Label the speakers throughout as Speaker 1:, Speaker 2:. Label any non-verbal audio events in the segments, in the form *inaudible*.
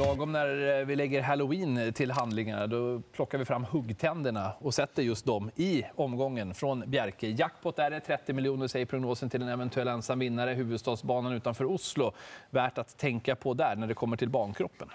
Speaker 1: Lagom när eh, vi lägger halloween till handlingarna då plockar vi fram huggtänderna och sätter just dem i omgången från Bjerke. Jackpot är det, 30 miljoner säger prognosen till en eventuell ensam vinnare. Huvudstadsbanan utanför Oslo. Värt att tänka på där när det kommer till bankroppen.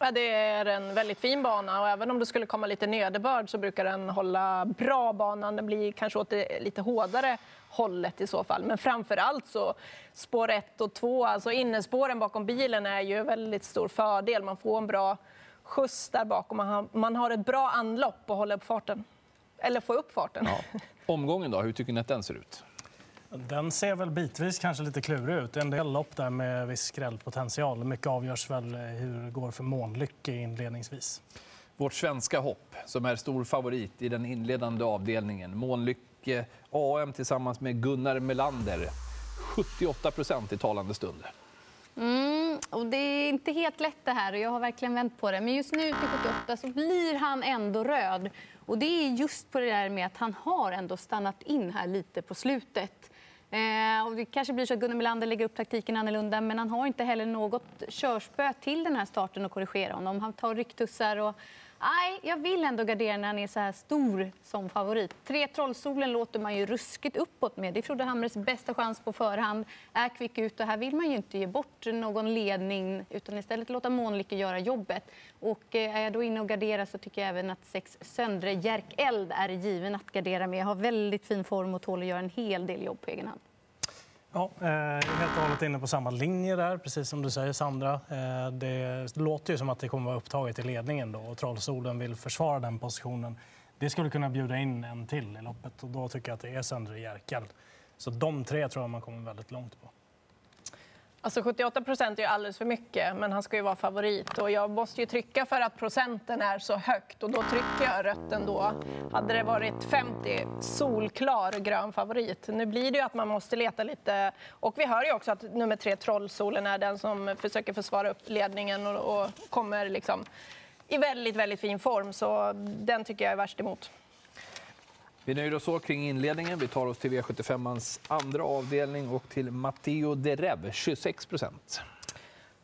Speaker 2: Ja, det är en väldigt fin bana och även om det skulle komma lite nederbörd så brukar den hålla bra banan. Den blir kanske åt det lite hårdare hållet i så fall. Men framför allt så spår 1 och 2, alltså innespåren bakom bilen är ju en väldigt stor fördel. Man får en bra skjuts där bakom. Man har, man har ett bra anlopp och håller upp farten. Eller får upp farten.
Speaker 1: Ja. Omgången då, hur tycker ni att den ser ut?
Speaker 3: Den ser väl bitvis kanske lite klurig ut. En del lopp där med viss skrällpotential. Mycket avgörs väl hur det går för Månlycke inledningsvis.
Speaker 1: Vårt svenska hopp, som är stor favorit i den inledande avdelningen. Månlycke AM tillsammans med Gunnar Melander. 78 procent i talande stund.
Speaker 4: Mm, och det är inte helt lätt det här och jag har verkligen vänt på det. Men just nu till 78 så blir han ändå röd. Och det är just på det där med att han har ändå stannat in här lite på slutet. Eh, och det kanske blir så att Gunnar Melander lägger upp taktiken annorlunda men han har inte heller något körspö till den här starten att korrigera honom. Han tar rycktussar och Nej, jag vill ändå gardera när han är så här stor som favorit. Tre Trollsolen låter man ju ruskigt uppåt med. Det är Frode Hamres bästa chans på förhand. Är kvick ut och här vill man ju inte ge bort någon ledning utan istället låta Månlykke göra jobbet. Och eh, är jag då inne och garderar så tycker jag även att sex Söndre Jerkeld är given att gardera med. Jag har väldigt fin form och tål att göra en hel del jobb på egen hand.
Speaker 3: Ja, eh, jag är helt och hållet inne på samma linje där, precis som du säger Sandra. Eh, det låter ju som att det kommer vara upptaget i ledningen då och Trollsolen vill försvara den positionen. Det skulle kunna bjuda in en till i loppet och då tycker jag att det är Söndre Jerkel. Så de tre tror jag man kommer väldigt långt på.
Speaker 2: Alltså 78 procent är ju alldeles för mycket, men han ska ju vara favorit. Och jag måste ju trycka för att procenten är så högt och då trycker jag rött ändå. Hade det varit 50, solklar grön favorit. Nu blir det ju att man måste leta lite. Och vi hör ju också att nummer tre, Trollsolen, är den som försöker försvara upp ledningen och, och kommer liksom i väldigt, väldigt fin form. Så den tycker jag är värst emot.
Speaker 1: Vi nöjer oss så kring inledningen. Vi tar oss till V75ans andra avdelning och till Matteo Derev, 26 procent.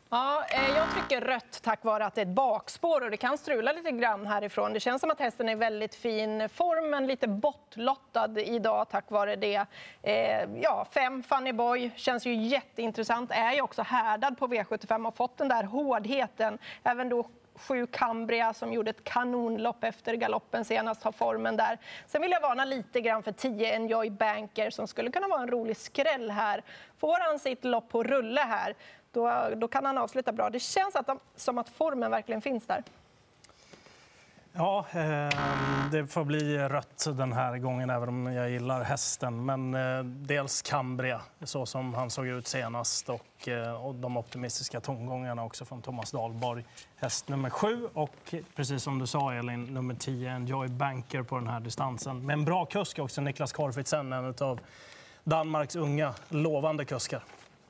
Speaker 2: Ja, eh, jag trycker rött tack vare att det är ett bakspår och det kan strula lite grann härifrån. Det känns som att hästen är i väldigt fin form, men lite bortlottad idag tack vare det. Eh, ja, fem Funny Boy känns ju jätteintressant. Är ju också härdad på V75 och fått den där hårdheten. Även då sju Cambria som gjorde ett kanonlopp efter galoppen senast, har formen där. Sen vill jag varna lite grann för 10 Enjoy Banker som skulle kunna vara en rolig skräll här. Får han sitt lopp på rulle här, då, då kan han avsluta bra. Det känns att de, som att formen verkligen finns där.
Speaker 3: Ja, ehm, det får bli rött den här gången, även om jag gillar hästen. Men eh, dels Cambria, så som han såg ut senast och, eh, och de optimistiska tongångarna också från Thomas Dahlborg. Häst nummer sju och precis som du sa, Elin, nummer tio, Enjoy Banker på den här distansen. Med en bra kusk också, Niklas Korfitsen, en av Danmarks unga lovande kuskar.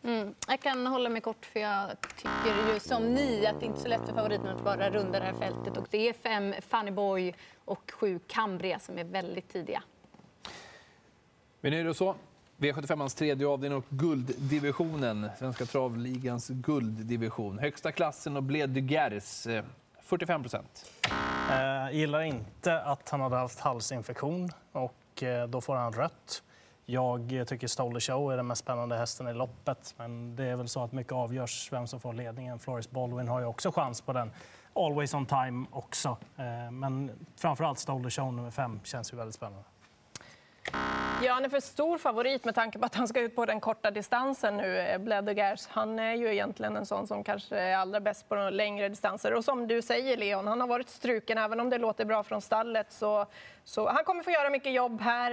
Speaker 4: Mm. Jag kan hålla mig kort, för jag tycker ju som ni att det inte är så lätt för favoriten att bara runda det här fältet. Och det är fem Funny Boy och sju Cambria som är väldigt tidiga.
Speaker 1: Vi nöjer oss så. V75ans tredje avdelning och gulddivisionen, Svenska travligans gulddivision. Högsta klassen och Bled de Gers, 45 procent.
Speaker 3: Eh, gillar inte att han hade haft halsinfektion och eh, då får han rött. Jag tycker Stolder Show är den mest spännande hästen i loppet. Men det är väl så att mycket avgörs vem som får ledningen. Floris Baldwin har ju också chans på den. Always on time också. Eh, men framförallt Stolder Show nummer fem känns ju väldigt spännande.
Speaker 2: Ja, han är för stor favorit med tanke på att han ska ut på den korta distansen nu, eh, Bledegers. Han är ju egentligen en sån som kanske är allra bäst på de längre distanser. Och som du säger, Leon, han har varit struken. Även om det låter bra från stallet så, så han kommer få göra mycket jobb här.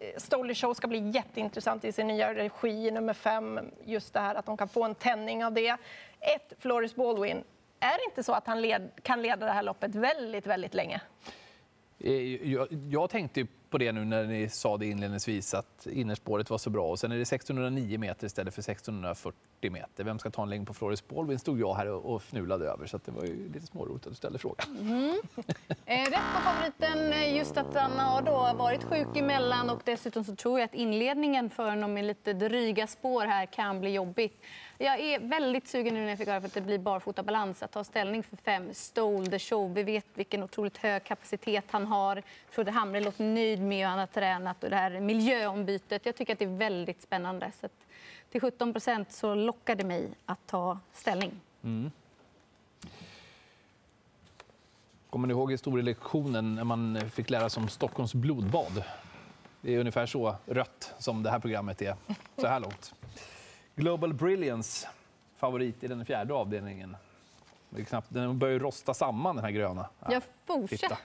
Speaker 2: En Stolly Show ska bli jätteintressant i sin nya regi, nummer fem. Just det här att de kan få en tändning av det. Ett, Floris Baldwin. Är det inte så att han led, kan leda det här loppet väldigt, väldigt länge?
Speaker 1: Eh, jag, jag tänkte på det nu när ni sa det inledningsvis att innerspåret var så bra. Och sen är det 1609 meter istället för 1640 meter. Vem ska ta en längd på Floris Baldwin stod jag här och fnulade över. Så det var ju lite småroligt att du ställde frågan.
Speaker 4: Mm. Eh, rätt på favoriten, eh, just att han har då varit sjuk emellan och dessutom så tror jag att inledningen för honom med lite dryga spår här kan bli jobbigt. Jag är väldigt sugen nu när jag fick höra att det blir barfotabalans att ta ställning för fem Stole the show. Vi vet vilken otroligt hög kapacitet han har. Frode Hamre låter nöjd med hur han har tränat och det här miljöombytet. Jag tycker att det är väldigt spännande. Så till 17 procent så lockar det mig att ta ställning. Mm.
Speaker 1: Kommer ni ihåg historielektionen när man fick lära sig om Stockholms blodbad? Det är ungefär så rött som det här programmet är så här långt. Global Brilliance, favorit i den fjärde avdelningen. Knappt, den börjar rosta samman, den här gröna.
Speaker 4: Jag fortsätter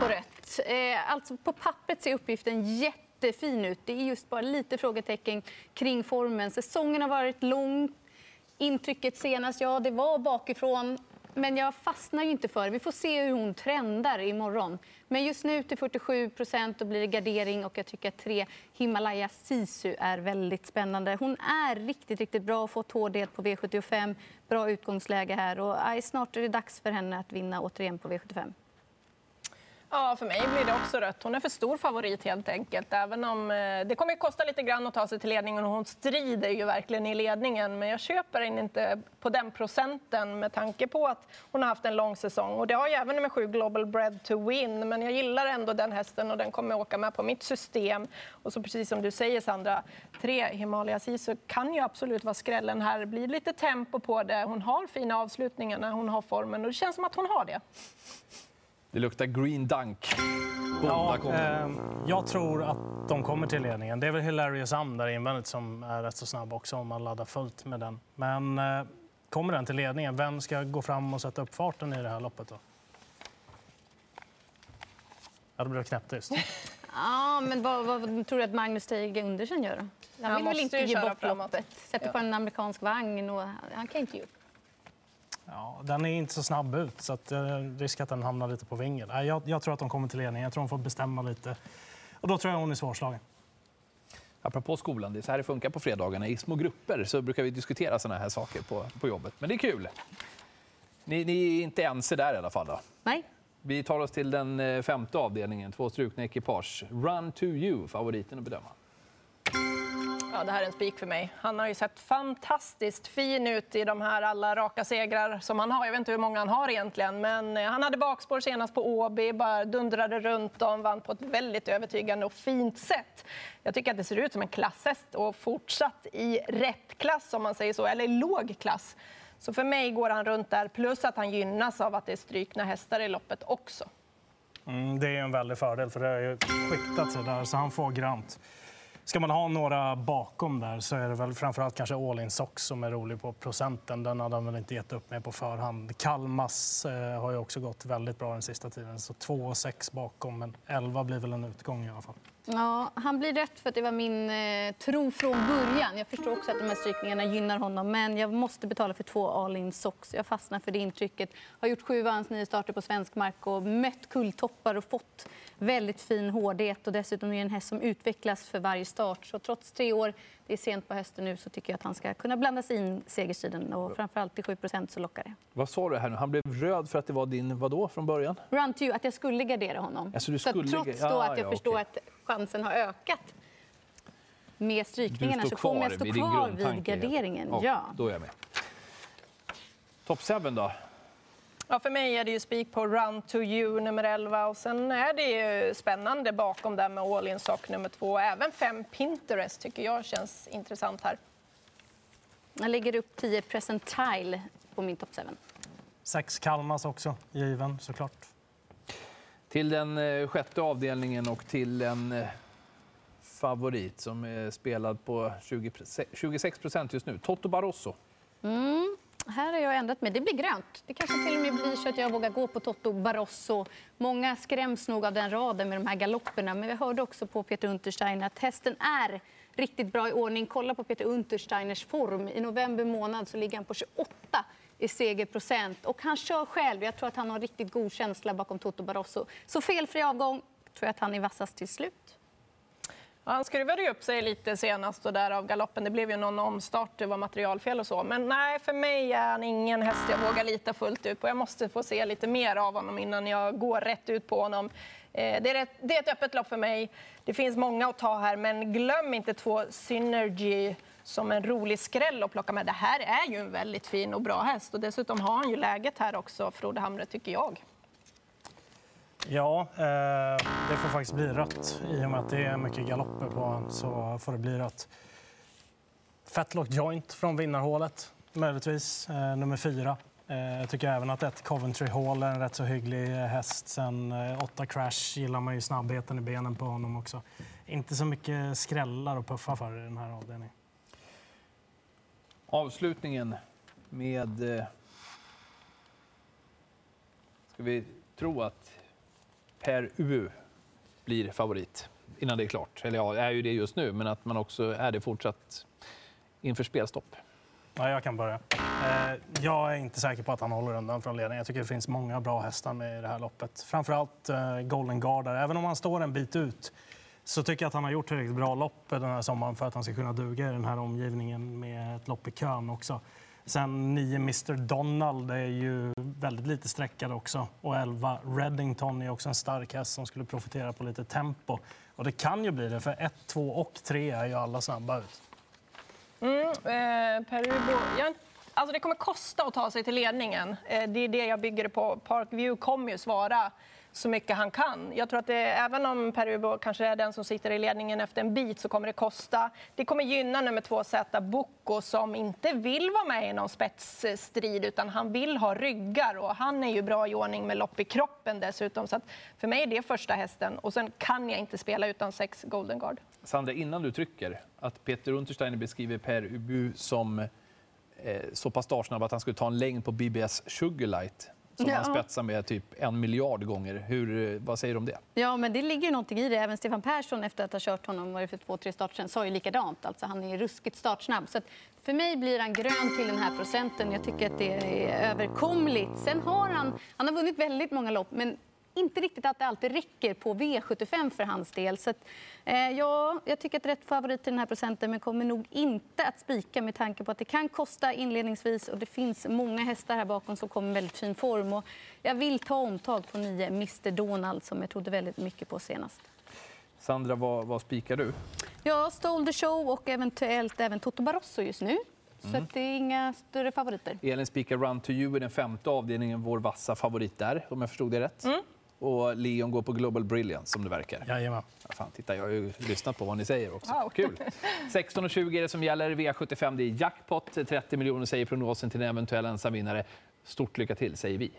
Speaker 4: på rött. Eh, alltså på pappret ser uppgiften jättefin ut. Det är just bara lite frågetecken kring formen. Säsongen har varit lång. Intrycket senast, ja, det var bakifrån. Men jag fastnar ju inte för det. Vi får se hur hon trendar imorgon. Men just nu till 47 procent blir det gardering och jag tycker att tre Himalaya Sisu är väldigt spännande. Hon är riktigt, riktigt bra och fått hårdhet på V75. Bra utgångsläge här och aj, snart är det dags för henne att vinna återigen på V75.
Speaker 2: Ja, för mig blir det också rött. Hon är för stor favorit helt enkelt. Även om eh, det kommer att kosta lite grann att ta sig till ledningen och hon strider ju verkligen i ledningen. Men jag köper henne inte på den procenten med tanke på att hon har haft en lång säsong. Och det har ju även med sju Global Bread to Win. Men jag gillar ändå den hästen och den kommer att åka med på mitt system. Och så precis som du säger Sandra, tre Himalaya Sisu kan ju absolut vara skrällen här. Det blir lite tempo på det. Hon har fina avslutningar när hon har formen och det känns som att hon har det.
Speaker 1: Det luktar green dunk.
Speaker 3: Ja, eh, jag tror att de kommer till ledningen. Det är väl Hilarious Am där invändigt som är rätt så snabb också om man laddar fullt med den. Men eh, kommer den till ledningen, vem ska gå fram och sätta upp farten i det här loppet då? Ja, det knäpptyst. *laughs*
Speaker 4: Ja, men vad, vad, tror du att Magnus Teige Undersen gör? då? Han vill väl inte ge bort loppet? Sätter ja. på en amerikansk vagn och han kan inte ge upp.
Speaker 3: Ja, den är inte så snabb ut, så att, eh, risk att den hamnar lite på vingen. Jag, jag tror att de kommer till ledning. Jag tror de får bestämma lite. Och då tror jag hon är svårslagen.
Speaker 1: Apropå skolan, det är så här det funkar på fredagarna. I små grupper så brukar vi diskutera såna här saker på, på jobbet. Men det är kul. Ni, ni är inte ense där i alla fall? Då.
Speaker 4: Nej.
Speaker 1: Vi tar oss till den eh, femte avdelningen, två strukna ekipage. Run to you, favoriten att bedöma.
Speaker 2: Ja, det här är en spik för mig. Han har ju sett fantastiskt fin ut i de här alla raka segrar som han har. Jag vet inte hur många han har egentligen, men eh, han hade bakspår senast på Åby, bara dundrade runt dem, vann på ett väldigt övertygande och fint sätt. Jag tycker att det ser ut som en klasshäst och fortsatt i rätt klass om man säger så, eller låg klass. Så för mig går han runt där, plus att han gynnas av att det är strykna hästar i loppet också.
Speaker 3: Mm, det är en väldig fördel, för det har ju skiktat sig där, så han får grant. Ska man ha några bakom där så är det väl framförallt kanske All In Sox som är rolig på procenten. Den hade han väl inte gett upp med på förhand. Kalmas eh, har ju också gått väldigt bra den sista tiden. Så 2 och 6 bakom, men 11 blir väl en utgång i alla fall.
Speaker 4: Ja, han blir rätt för att det var min eh, tro från början. Jag förstår också att de här strykningarna gynnar honom, men jag måste betala för två all-in socks. Jag fastnar för det intrycket. Har gjort sju av hans nio starter på svensk mark och mött kulltoppar och fått väldigt fin hårdhet. Och dessutom är det en häst som utvecklas för varje start. Så trots tre år det är sent på hösten nu så tycker jag att han ska kunna blanda sig in segerstriden och framförallt till 7% så lockar det.
Speaker 1: Vad sa du här nu? Han blev röd för att det var din vadå från början?
Speaker 4: Run to you, att jag skulle gardera honom.
Speaker 1: Alltså, du skulle... Så
Speaker 4: trots då att jag ja, förstår okay. att chansen har ökat med strykningarna så kommer jag stå kvar vid garderingen. Ja, ja.
Speaker 1: Då är jag med. Top 7 då?
Speaker 2: Ja, för mig är det ju spik på Run to you nummer 11 och sen är det ju spännande bakom där med All in Sock nummer 2. Även 5 Pinterest tycker jag känns intressant här.
Speaker 4: Jag lägger upp 10 Presentile på min top 7.
Speaker 3: Sex Kalmas också, given såklart.
Speaker 1: Till den eh, sjätte avdelningen och till en eh, favorit som är spelad på 20, 26 procent just nu. Toto Barroso.
Speaker 4: Mm. Här har jag ändrat mig. Det blir grönt. Det kanske till och med blir så att jag vågar gå på Toto Barroso. Många skräms nog av den raden med de här galopperna. Men vi hörde också på Peter Untersteiner att hästen är riktigt bra i ordning. Kolla på Peter Untersteiners form. I november månad så ligger han på 28 i segerprocent. Och han kör själv. Jag tror att han har riktigt god känsla bakom Toto Barroso. Så felfri avgång. tror jag att han är vassast till slut.
Speaker 2: Han skruvade ju upp sig lite senast och därav galoppen. Det blev ju någon omstart, det var materialfel och så. Men nej, för mig är han ingen häst jag vågar lita fullt ut på. Jag måste få se lite mer av honom innan jag går rätt ut på honom. Eh, det är, ett, det är ett öppet lopp för mig. Det finns många att ta här, men glöm inte två Synergy som en rolig skräll att plocka med. Det här är ju en väldigt fin och bra häst och dessutom har han ju läget här också, Frode Hamre, tycker jag.
Speaker 3: Ja, eh, det får faktiskt bli rött. I och med att det är mycket galopper på honom så får det bli rött. Fatlock Joint från vinnarhålet, möjligtvis. Eh, nummer fyra. Eh, jag tycker även att ett Coventry Hall är en rätt så hygglig eh, häst. Sen eh, åtta Crash gillar man ju snabbheten i benen på honom också. Inte så mycket skrällar och puffar för i den här avdelningen.
Speaker 1: Avslutningen med... Eh, ska vi tro att Per U blir favorit innan det är klart? Eller ja, är ju det just nu, men att man också är det fortsatt inför spelstopp.
Speaker 3: Ja, jag kan börja. Eh, jag är inte säker på att han håller undan från ledningen. Jag tycker det finns många bra hästar med i det här loppet. Framförallt eh, Golden Guard. Även om han står en bit ut så tycker jag att han har gjort tillräckligt bra lopp den här sommaren för att han ska kunna duga i den här omgivningen med ett lopp i kön också. Sen 9 Mr Donald är ju väldigt lite sträckad också. Och 11 Reddington är också en stark häst som skulle profitera på lite tempo. Och det kan ju bli det, för 1, 2 och 3 är ju alla snabba ut.
Speaker 2: Mm, eh, Peribo, Jag, alltså det kommer kosta att ta sig till ledningen. Eh, det är det jag bygger på. Parkview kommer ju svara så mycket han kan. Jag tror att det, även om Perubo kanske är den som sitter i ledningen efter en bit så kommer det kosta. Det kommer gynna nummer två Z Boko som inte vill vara med i någon spetsstrid utan han vill ha ryggar och han är ju bra i ordning med lopp i kroppen dessutom. Så för mig är det första hästen och sen kan jag inte spela utan sex Golden Guard.
Speaker 1: Sandra, innan du trycker, att Peter Untersteiner beskriver Per Ubu som så pass startsnabb att han skulle ta en längd på BBS Sugarlight som han spetsar med typ en miljard gånger. Hur, eh, vad säger du om det?
Speaker 4: Ja, men det ligger någonting i det. Även Stefan Persson efter att ha kört honom var för två, tre starter sedan sa ju likadant. Alltså, han är ruskigt startsnabb. Så för mig blir han grön till den här procenten. Jag tycker att det är överkomligt. Sen har han, han har vunnit väldigt många lopp, men inte riktigt att det alltid räcker på V75 för hans del. Så att, eh, ja, jag tycker att rätt favorit till den här procenten men kommer nog inte att spika med tanke på att det kan kosta inledningsvis och det finns många hästar här bakom som kommer i väldigt fin form. Och jag vill ta omtag på nio Mr Donald som jag trodde väldigt mycket på senast.
Speaker 1: Sandra, vad, vad spikar du?
Speaker 4: Ja, Stole the Show och eventuellt även Toto Barroso just nu. Så mm. det är inga större favoriter.
Speaker 1: Elin spikar Run to you i den femte avdelningen, vår vassa favorit där, om jag förstod det rätt. Mm. Och Leon går på Global Brilliance som det verkar.
Speaker 3: Jajamän.
Speaker 1: Ja, fan, titta, jag har ju lyssnat på vad ni säger också. Wow. Kul! 16.20 är det som gäller. V75 det är jackpot. 30 miljoner säger prognosen till en eventuell ensamvinnare. Stort lycka till, säger vi.